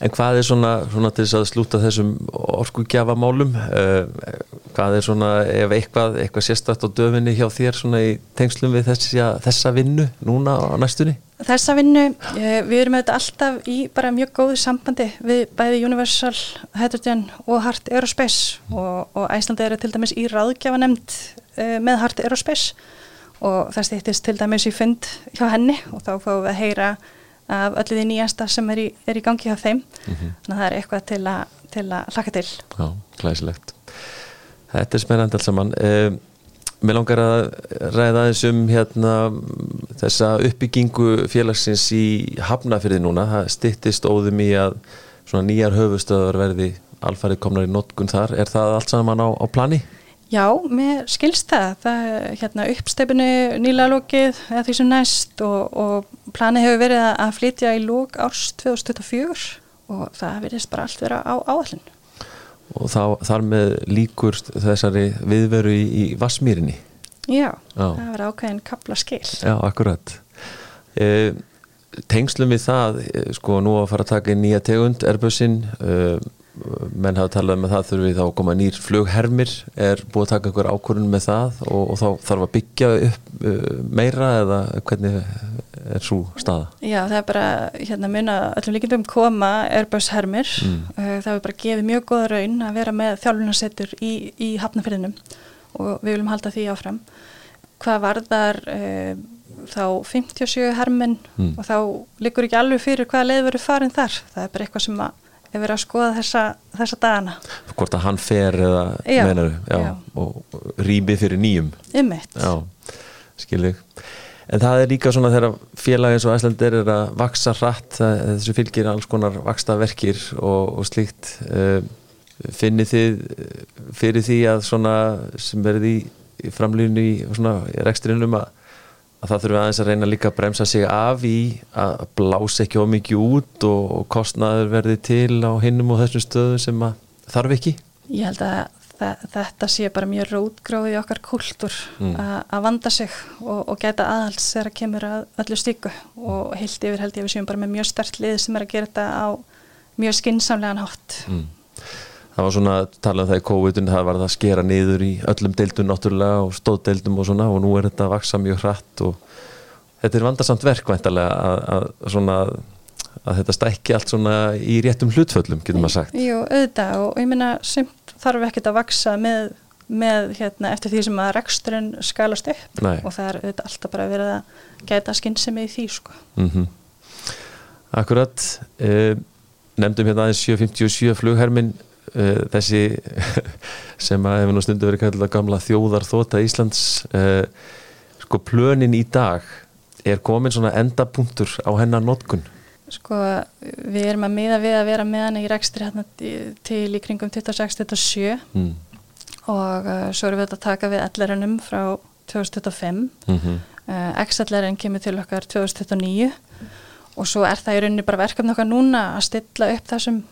En hvað er svona, svona til þess að slúta þessum orkugjafamálum? Uh, hvað er svona ef eitthvað, eitthvað sérstætt á döfinni hjá þér svona í tengslum við þessi, þessa vinnu núna á næstunni? Þessa vinnu, uh, við erum auðvitað alltaf í bara mjög góðu sambandi við bæði Universal, Hydrogen og Hart Aerospace. Og, og Æslandi eru til dæmis í ráðgjafanemnd uh, með Hart Aerospace. Og það stýttist til dæmis í fund hjá henni og þá fáum við að heyra af öllu því nýjasta sem er í, er í gangi á þeim. Mm -hmm. þannig að það er eitthvað til að, til að hlaka til. Já, glæsilegt. Þetta er spennand alls saman. Eh, Mér langar að ræða þessum hérna, þessa uppbyggingu félagsins í Hafnafyrði núna, það stittist óðum í að nýjar höfustöður verði alfarið komnar í notkun þar. Er það allt saman á, á plani? Já, mér skilst það, það hérna, uppsteipinu nýla lókið eða því sem næst og, og planið hefur verið að flytja í lók árs 2024 og það verðist bara allt vera á áallin. Og þá, þar með líkur þessari viðveru í, í Vassmýrinni? Já, Já, það verður ákveðin kapla skil. Já, akkurat. E, tengslum við það, e, sko nú að fara að taka í nýja tegund, erbössin, e, menn hafa talað með um það þurfum við þá að koma nýr flughermir er búið að taka einhver ákvörðun með það og, og þá þarf að byggja upp uh, meira eða hvernig er svo staða? Já það er bara hérna mun að öllum líkindum koma Airbus hermir mm. uh, það er bara gefið mjög goða raun að vera með þjálfunarsettur í, í hafnafyrðinum og við viljum halda því áfram hvað varðar uh, þá 57 hermin mm. og þá likur ekki alveg fyrir hvaða leið verið farin þar það er bara eitthvað sem að við erum að skoða þessa, þessa dagana. Hvort að hann fer eða já, meinaru, já, já. og rými fyrir nýjum. Skilvig En það er líka svona þegar félagins og æslandir er að vaksa hratt þessu fylgir alls konar vaksta verkir og, og slíkt. Uh, finnir þið fyrir því að svona sem verði í framlýðinu í, í reksturinnum að að það þurfum aðeins að reyna líka að bremsa sig af í að blása ekki ómikið út og, og kostnaður verði til á hinnum og þessum stöðum sem þarf ekki? Ég held að þetta sé bara mjög rótgráði í okkar kultur mm. að vanda sig og, og geta aðhalds þegar það kemur að öllu stíku og heilt yfir held ég við séum bara með mjög stert lið sem er að gera þetta á mjög skinsamlegan hátt. Mm það var svona talað um það í COVID-un það var það að skera niður í öllum deildum náttúrulega og stóðdeildum og svona og nú er þetta að vaksa mjög hratt og þetta er vandarsamt verk væntalega að, að svona að þetta stækki allt svona í réttum hlutföllum getur maður sagt. Jú, auðvitað og ég minna semt þarf ekkert að vaksa með, með hérna eftir því sem að reksturinn skalast upp Nei. og það er auðvitað alltaf bara verið að geta skinnsemi í því sko. Mm -hmm. Akkurat eh, nefndum hérna aðeins 757 flughermin uh, þessi *laughs* sem að hefur nú stundu verið kallað gamla þjóðar þóta Íslands uh, sko plönin í dag er komin svona endapunktur á hennar notkun Sko við erum að miða við að vera með hann í rekstri hérna til í kringum 26-27 mm. og uh, svo erum við að taka við ellarunum frá 2025 mm -hmm. XLR-in kemur til okkar 2029 og svo er það í rauninni bara verkefni okkar núna að stilla upp þessum,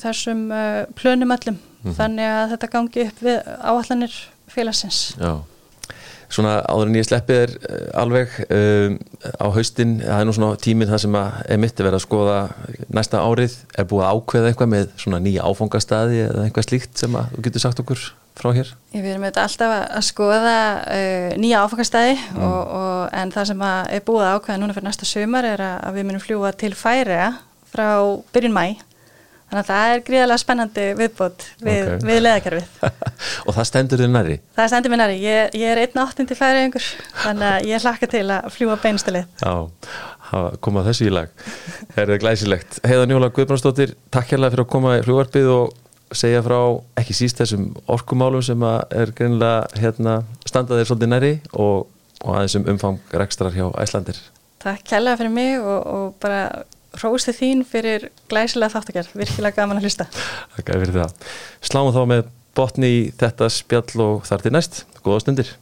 þessum uh, plönum öllum mm -hmm. þannig að þetta gangi upp við áallanir félagsins Já Svona áður en ég sleppi þér uh, alveg um, á haustin, það er nú svona tíminn það sem er mitt að vera að skoða næsta árið, er búið að ákveða eitthvað með svona nýja áfangastæði eða eitthvað slíkt sem að þú getur sagt okkur frá hér? Ég verðum auðvitað alltaf að skoða uh, nýja áfangastæði mm. og, og, en það sem er búið að ákveða núna fyrir næsta sömar er að við munum fljúa til færiða frá byrjun mæ þannig að það er gríðarlega spennandi viðbót við, okay. við leðakerfið *laughs* Og það stendur þið næri? Það stendur mér næri, ég, ég er einn áttin til færiðingur þannig að ég hlakka til að fljúa beinstalið Já, koma þessu í lag Það er glæsilegt Heiðan Jóla Guðbrandsdóttir, takk hérlega fyrir að koma í fljóarpið og segja frá ekki síst þessum orkumálum sem er greinilega hérna, standaðir svolítið næri og, og aðeins um umfang rekstrar hjá Æslandir. Takk kærlega fyrir mig og, og bara róstu þín fyrir glæsilega þáttakjær, virkilega gaman að hlusta. Takk fyrir það. Sláum þá með botni í þetta spjall og þar til næst. Góða stundir.